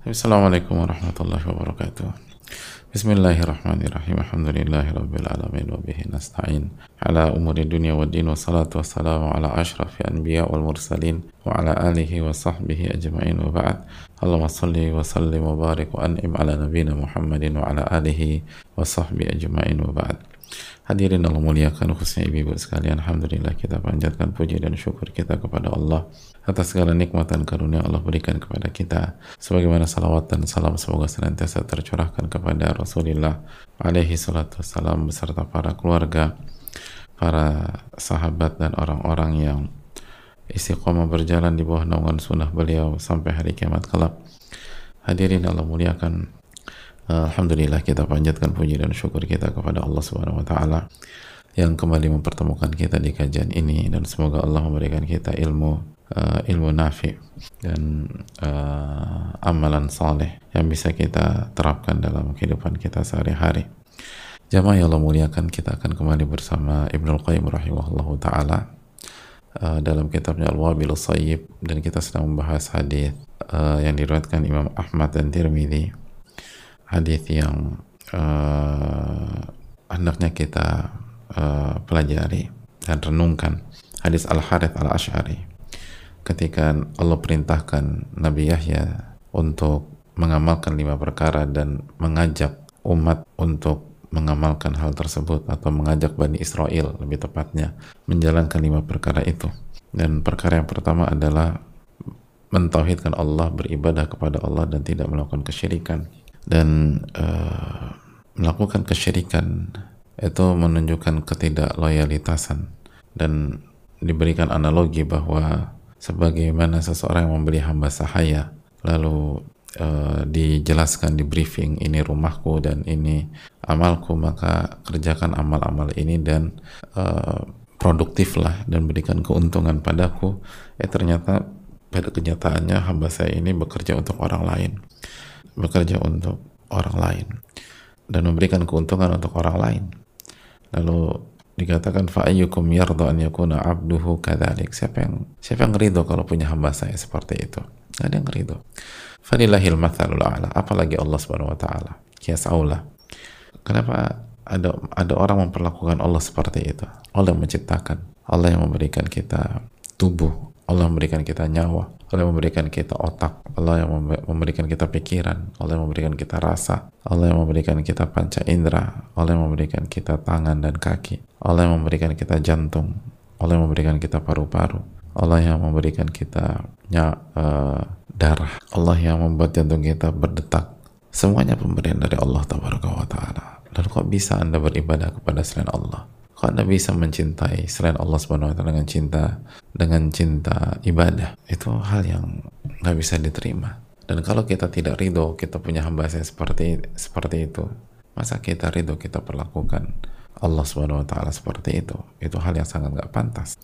Assalamualaikum warahmatullahi wabarakatuh. Bismillahirrahmanirrahim. Alhamdulillahi rabbil alamin wa bihi nasta'in ala umuri dunya wa din wa salatu wassalamu ala ashrafil anbiya wal mursalin wa ala alihi wa sahbihi ajma'in wa ba'd. Allahumma salli wa sallim wa barik wa an'im ala nabiyyina Muhammadin wa Hadirin Allah muliakan khususnya ibu-ibu sekalian Alhamdulillah kita panjatkan puji dan syukur kita kepada Allah atas segala nikmat dan karunia Allah berikan kepada kita. Sebagaimana salawat dan salam semoga senantiasa tercurahkan kepada Rasulullah alaihi salatu wassalam beserta para keluarga para sahabat dan orang-orang yang istiqomah berjalan di bawah naungan sunnah beliau sampai hari kiamat kelak. Hadirin Allah muliakan Alhamdulillah kita panjatkan puji dan syukur kita kepada Allah Subhanahu wa taala yang kembali mempertemukan kita di kajian ini. Dan semoga Allah memberikan kita ilmu uh, ilmu nafi dan uh, amalan saleh yang bisa kita terapkan dalam kehidupan kita sehari-hari. Jamaah yang Allah muliakan kita akan kembali bersama Ibnul Qayyim rahimahullahu taala uh, dalam kitabnya Al-Wabil Sayyib. Dan kita sedang membahas hadis uh, yang diriwayatkan Imam Ahmad dan Tirmidzi hadis yang uh, hendaknya kita uh, pelajari dan renungkan. Hadis Al Harith Al Ashari ketika Allah perintahkan Nabi Yahya untuk mengamalkan lima perkara dan mengajak umat untuk mengamalkan hal tersebut atau mengajak Bani Israel lebih tepatnya menjalankan lima perkara itu. Dan perkara yang pertama adalah mentauhidkan Allah beribadah kepada Allah dan tidak melakukan kesyirikan dan uh, melakukan kesyirikan itu menunjukkan ketidakloyalitasan dan diberikan analogi bahwa sebagaimana seseorang yang membeli hamba sahaya lalu uh, dijelaskan di briefing ini rumahku dan ini amalku maka kerjakan amal-amal ini dan uh, produktiflah dan berikan keuntungan padaku. Eh ternyata pada kenyataannya hamba saya ini bekerja untuk orang lain bekerja untuk orang lain dan memberikan keuntungan untuk orang lain. Lalu dikatakan fa'ayyukum yarda an yakuna abduhu kadzalik. Siapa yang siapa yang ridho kalau punya hamba saya seperti itu? Gak ada yang ridho. Falillahil mathalul a'la. Apalagi Allah Subhanahu wa taala. Kias aula. Kenapa ada ada orang memperlakukan Allah seperti itu? Allah yang menciptakan, Allah yang memberikan kita tubuh, Allah memberikan kita nyawa, Allah memberikan kita otak, Allah yang memberikan kita pikiran, Allah yang memberikan kita rasa, Allah yang memberikan kita panca indera, Allah yang memberikan kita tangan dan kaki, Allah yang memberikan kita jantung, Allah yang memberikan kita paru-paru, Allah yang memberikan kita uh, darah, Allah yang membuat jantung kita berdetak. Semuanya pemberian dari Allah Taala. Lalu kok bisa Anda beribadah kepada selain Allah? Kok Anda bisa mencintai selain Allah Subhanahu wa taala dengan cinta dengan cinta ibadah? Itu hal yang nggak bisa diterima. Dan kalau kita tidak ridho, kita punya hamba saya seperti seperti itu, masa kita ridho kita perlakukan Allah Subhanahu wa taala seperti itu? Itu hal yang sangat nggak pantas.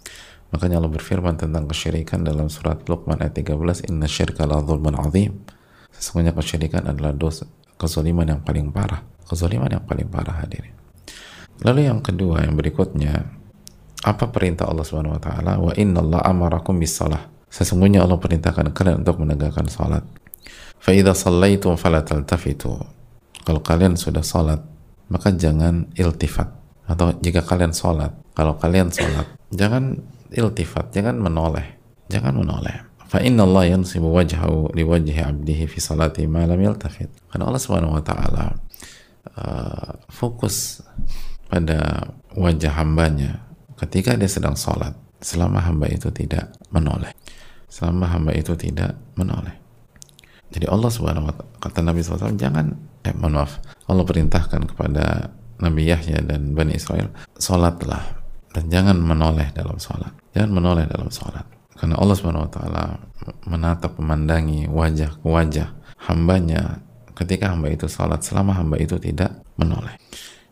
Makanya Allah berfirman tentang kesyirikan dalam surat Luqman ayat 13, "Inna syirka la dzulmun azim." Sesungguhnya kesyirikan adalah dosa kezaliman yang paling parah. Kezaliman yang paling parah hadirin. Lalu yang kedua yang berikutnya apa perintah Allah Subhanahu wa taala? Wa Allah amarakum bisalah. Sesungguhnya Allah perintahkan kalian untuk menegakkan salat. Fa idza shallaitum fala taltafitu. Kalau kalian sudah salat, maka jangan iltifat. Atau jika kalian salat, kalau kalian salat, jangan iltifat, jangan menoleh. Jangan menoleh. Fa inna Allah yansibu wajhahu liwajhi abdihi fi salati ma lam yaltafit. Karena Allah Subhanahu wa taala uh, fokus pada wajah hambanya ketika dia sedang sholat selama hamba itu tidak menoleh. Selama hamba itu tidak menoleh. Jadi Allah subhanahu wa ta'ala kata Nabi SAW jangan eh maaf Allah perintahkan kepada Nabi Yahya dan Bani Israel sholatlah dan jangan menoleh dalam sholat. Jangan menoleh dalam sholat. Karena Allah subhanahu wa ta'ala menatap memandangi wajah ke wajah hambanya ketika hamba itu sholat selama hamba itu tidak menoleh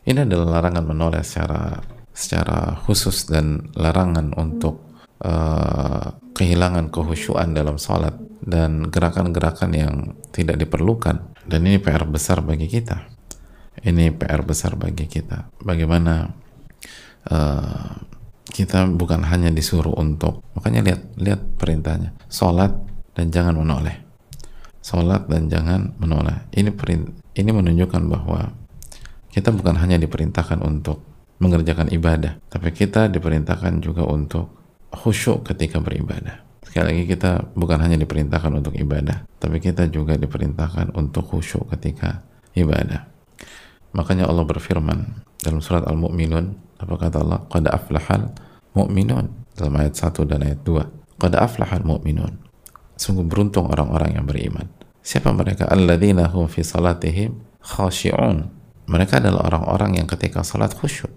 ini adalah larangan menoleh secara secara khusus dan larangan untuk uh, kehilangan kehusyuan dalam sholat dan gerakan-gerakan yang tidak diperlukan. Dan ini PR besar bagi kita. Ini PR besar bagi kita. Bagaimana uh, kita bukan hanya disuruh untuk makanya lihat lihat perintahnya sholat dan jangan menoleh sholat dan jangan menoleh. Ini ini menunjukkan bahwa kita bukan hanya diperintahkan untuk mengerjakan ibadah, tapi kita diperintahkan juga untuk khusyuk ketika beribadah. Sekali lagi kita bukan hanya diperintahkan untuk ibadah, tapi kita juga diperintahkan untuk khusyuk ketika ibadah. Makanya Allah berfirman dalam surat Al-Mu'minun, apa kata Allah? Qad aflahal mu'minun dalam ayat 1 dan ayat 2. Qad aflahal mu'minun. Sungguh beruntung orang-orang yang beriman. Siapa mereka? Alladzina hum fi salatihim khashi'un. Mereka adalah orang-orang yang ketika salat khusyuk.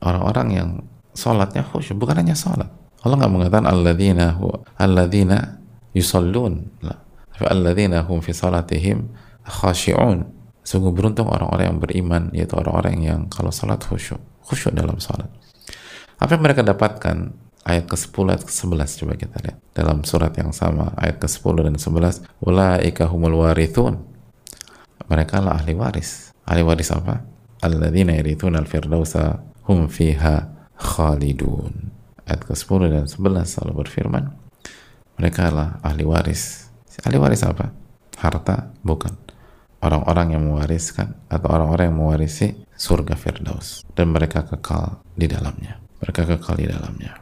Orang-orang yang salatnya khusyuk, bukan hanya salat. Allah nggak mengatakan alladzina hu alladzina yusallun. Tapi alladzina hum fi salatihim khashi'un. Sungguh beruntung orang-orang yang beriman, yaitu orang-orang yang kalau salat khusyuk, khusyuk dalam salat. Apa yang mereka dapatkan? Ayat ke-10, ayat ke-11 coba kita lihat. Dalam surat yang sama, ayat ke-10 dan 11, Ulaika humul warithun. Mereka lah ahli waris. Ahli waris apa? Alladzina yarithun al-firdausa hum fiha khalidun. Ayat ke-10 dan 11 Allah berfirman, mereka lah ahli waris. Ahli waris apa? Harta? Bukan. Orang-orang yang mewariskan atau orang-orang yang mewarisi surga Firdaus dan mereka kekal di dalamnya mereka kekal di dalamnya.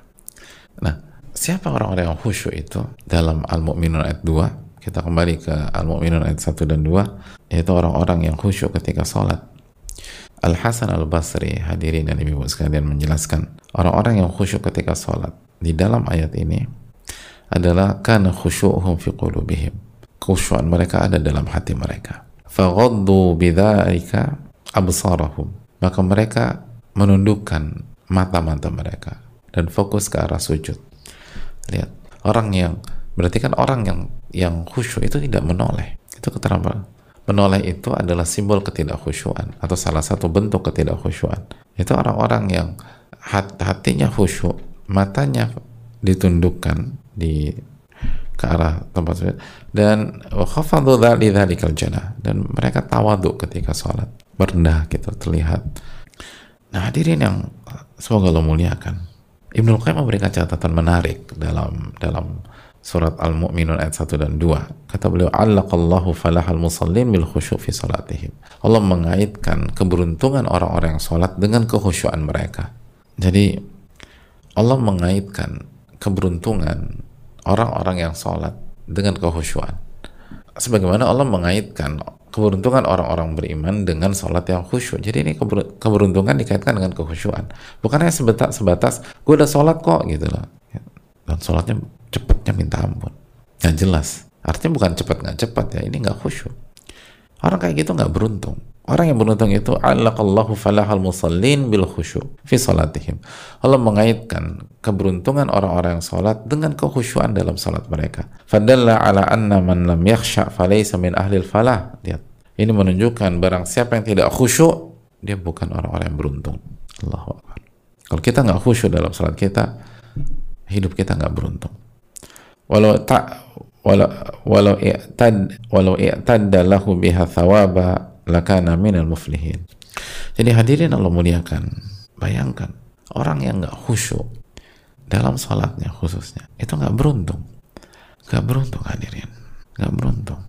Nah, siapa orang-orang yang khusyuk itu dalam Al-Mu'minun ayat 2? Kita kembali ke Al-Mu'minun ayat 1 dan 2, yaitu orang-orang yang khusyuk ketika sholat. Al-Hasan Al-Basri, hadirin dan ibu sekalian menjelaskan, orang-orang yang khusyuk ketika sholat di dalam ayat ini adalah karena khusyu'hum fi qulubihim. Khusyuan mereka ada dalam hati mereka. Faghaddu bidzalika absarahum. Maka mereka menundukkan mata-mata mereka dan fokus ke arah sujud. Lihat, orang yang berarti kan orang yang yang khusyuk itu tidak menoleh. Itu keterangan menoleh itu adalah simbol ketidakkhusyuan atau salah satu bentuk ketidakkhusyuan. Itu orang-orang yang hat, hatinya khusyuk, matanya ditundukkan di ke arah tempat sujud dan khafadu dzalikal jannah dan mereka tawaduk ketika sholat merendah gitu terlihat nah hadirin yang Semoga Allah muliakan. Ibnu Qayyim memberikan catatan menarik dalam dalam surat Al-Mu'minun ayat 1 dan 2. Kata beliau, "Allaqallahu falahal musallin bil khusyuk fi salatihim." Allah mengaitkan keberuntungan orang-orang yang salat dengan kekhusyuan mereka. Jadi Allah mengaitkan keberuntungan orang-orang yang salat dengan kekhusyuan. Sebagaimana Allah mengaitkan keberuntungan orang-orang beriman dengan sholat yang khusyuk. Jadi ini keberuntungan dikaitkan dengan kekhusyuan. Bukan hanya sebatas, sebatas gue udah sholat kok gitu loh. Dan sholatnya cepetnya minta ampun. Yang jelas. Artinya bukan cepat nggak cepat ya. Ini nggak khusyuk. Orang kayak gitu nggak beruntung. Orang yang beruntung itu Allahu falahal musallin bil khusyuk fi salatihim. Allah mengaitkan keberuntungan orang-orang yang salat dengan kekhusyuan dalam salat mereka. Fadalla ala anna man lam yakhsha falaysa min ahli falah. Lihat. Ini menunjukkan barang siapa yang tidak khusyuk, dia bukan orang-orang yang beruntung. Allahu Akbar. Kalau kita nggak khusyuk dalam salat kita, hidup kita nggak beruntung. Walau tak walau walau i'tad walau i'tadda lahu biha thawaba lakana minal muflihin. Jadi hadirin Allah muliakan. Bayangkan orang yang nggak khusyuk dalam salatnya khususnya itu nggak beruntung, nggak beruntung hadirin, nggak beruntung.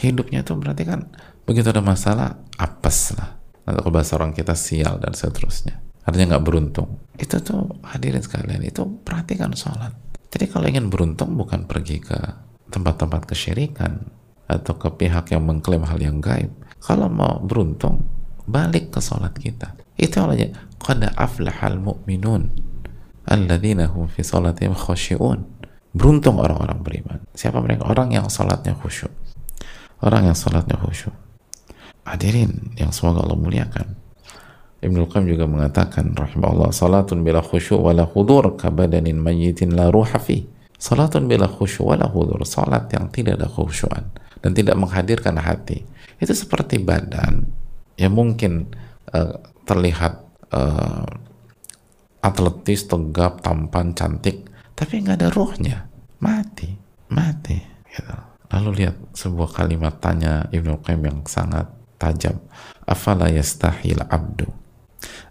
Hidupnya itu berarti kan begitu ada masalah apes lah atau bahasa orang kita sial dan seterusnya. Artinya nggak beruntung. Itu tuh hadirin sekalian itu perhatikan sholat. Jadi kalau ingin beruntung bukan pergi ke tempat-tempat kesyirikan atau ke pihak yang mengklaim hal yang gaib, kalau mau beruntung, balik ke sholat kita. Itu aja. Qad aflahal mu'minun. Alladzina hum fi sholatihim khusyi'un. Beruntung orang-orang beriman. Siapa mereka? Orang yang sholatnya khusyuk. Orang yang sholatnya khusyuk. Hadirin yang semoga Allah muliakan. Ibnu Qayyim juga mengatakan rahimahullah salatun bila khusyuk wala hudur kabadanin mayyitin la ruha fi. Salatun bila khusyuk wala hudur. Salat yang tidak ada khusyuan dan tidak menghadirkan hati itu seperti badan yang mungkin uh, terlihat uh, atletis, tegap, tampan, cantik, tapi nggak ada ruhnya, mati, mati. Gitu. Lalu lihat sebuah kalimat tanya Ibnu Qayyim yang sangat tajam. Afala yastahil abdu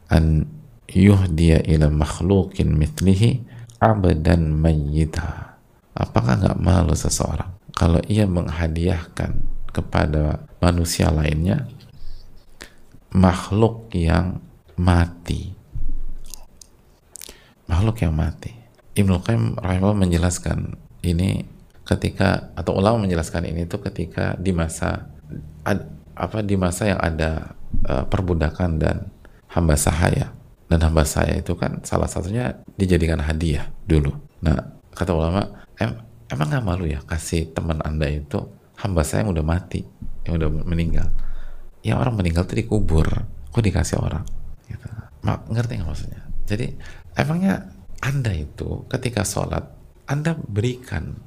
an yuhdiya ila makhlukin mithlihi abdan mayyita. Apakah nggak malu seseorang kalau ia menghadiahkan kepada manusia lainnya makhluk yang mati makhluk yang mati Ibnu Qayyim rahimahullah menjelaskan ini ketika atau ulama menjelaskan ini itu ketika di masa ad, apa di masa yang ada uh, perbudakan dan hamba sahaya. Dan hamba saya itu kan salah satunya dijadikan hadiah dulu. Nah kata ulama em, emang nggak malu ya kasih teman anda itu? Hamba saya yang udah mati yang udah meninggal. Ya orang meninggal itu dikubur. Kok dikasih orang? Gitu. Mak, ngerti nggak maksudnya? Jadi emangnya anda itu ketika sholat anda berikan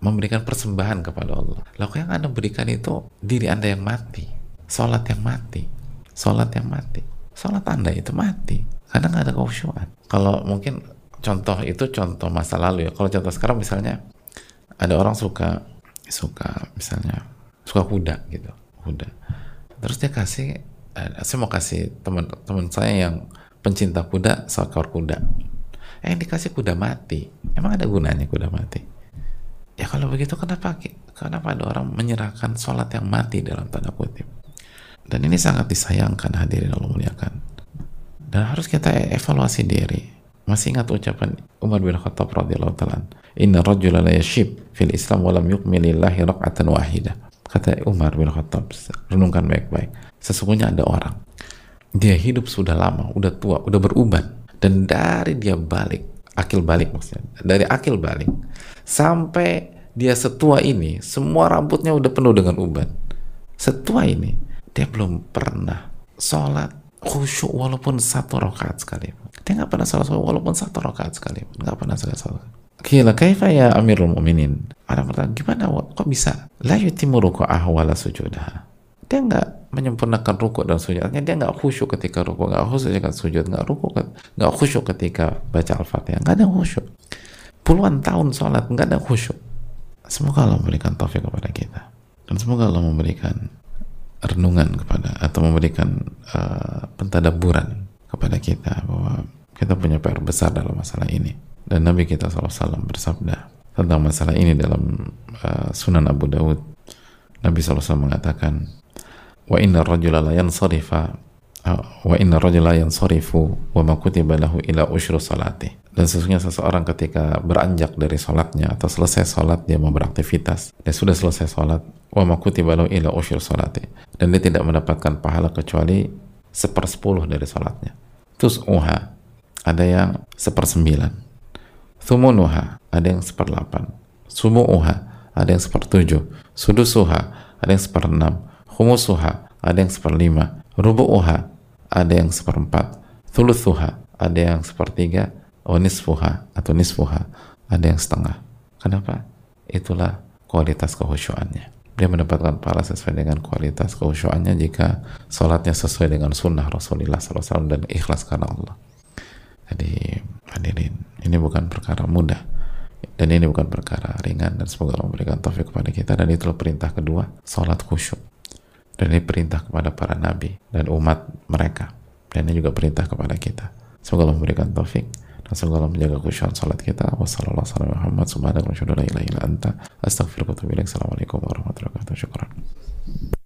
memberikan persembahan kepada Allah. Lalu yang anda berikan itu diri anda yang mati sholat yang mati sholat yang mati. Sholat anda itu mati. Karena nggak ada keusyuan kalau mungkin contoh itu contoh masa lalu ya. Kalau contoh sekarang misalnya ada orang suka suka misalnya suka kuda gitu kuda. Terus dia kasih eh, saya mau kasih teman-teman saya yang pencinta kuda seekor kuda. Eh dikasih kuda mati. Emang ada gunanya kuda mati? Ya kalau begitu kenapa kenapa ada orang menyerahkan sholat yang mati dalam tanda kutip dan ini sangat disayangkan hadirin Allah muliakan dan harus kita evaluasi diri masih ingat ucapan Umar bin Khattab radhiyallahu taala, "Inna rajula la yashib fil Islam wa lam yukmilillahi raq'atan wahidah." Kata Umar bin Khattab, renungkan baik-baik. Sesungguhnya ada orang dia hidup sudah lama, udah tua, udah beruban dan dari dia balik, akil balik maksudnya, dari akil balik sampai dia setua ini, semua rambutnya udah penuh dengan uban. Setua ini, dia belum pernah sholat khusyuk walaupun satu rakaat sekali dia nggak pernah sholat walaupun satu rakaat sekali nggak pernah salah sholat Gila, kaifa ya Amirul Mukminin? Ada pertanyaan, gimana kok bisa? La yutimu ruku'ah wala sujudah. Dia nggak menyempurnakan ruku dan sujudnya. Dia nggak khusyuk ketika ruku, nggak khusyuk ketika sujud, nggak ruku, nggak khusyuk ketika baca Al-Fatihah. Nggak ada khusyuk. Puluhan tahun sholat nggak ada khusyuk. Semoga Allah memberikan taufik kepada kita. Dan semoga Allah memberikan renungan kepada atau memberikan uh, pentadaburan kepada kita bahwa kita punya PR besar dalam masalah ini. Dan Nabi kita SAW bersabda tentang masalah ini dalam uh, Sunan Abu Dawud Nabi SAW mengatakan wa inna rajula la yansarifa uh, wa inna rajula yansarifu wa ma kutiba lahu ila usyru salati dan sesungguhnya seseorang ketika beranjak dari sholatnya atau selesai sholat dia mau beraktivitas. Dia sudah selesai sholat wa ma kutiba lahu ila usyru salati dan dia tidak mendapatkan pahala kecuali sepersepuluh dari sholatnya. Tus'uha ada yang sepersembilan. Thumunuha ada yang seperdelapan sumu'uha ada yang sepertujuh. Sudusuha ada yang seperenam. Khumusuha ada yang seperlima. Rubu'uha ada yang seperempat. Thuluthuha ada yang sepertiga onisfuha atau nisfuha ada yang setengah kenapa? itulah kualitas kehusyuannya dia mendapatkan pahala sesuai dengan kualitas kehusyuannya jika sholatnya sesuai dengan sunnah Rasulullah SAW dan ikhlas karena Allah jadi hadirin, ini bukan perkara mudah dan ini bukan perkara ringan dan semoga Allah memberikan taufik kepada kita dan itulah perintah kedua, salat khusyuk. Dan ini perintah kepada para nabi dan umat mereka. Dan ini juga perintah kepada kita. Semoga Allah memberikan taufik semoga Allah menjaga khusyuk salat kita. Wassalamualaikum warahmatullahi wabarakatuh. Assalamualaikum warahmatullahi wabarakatuh.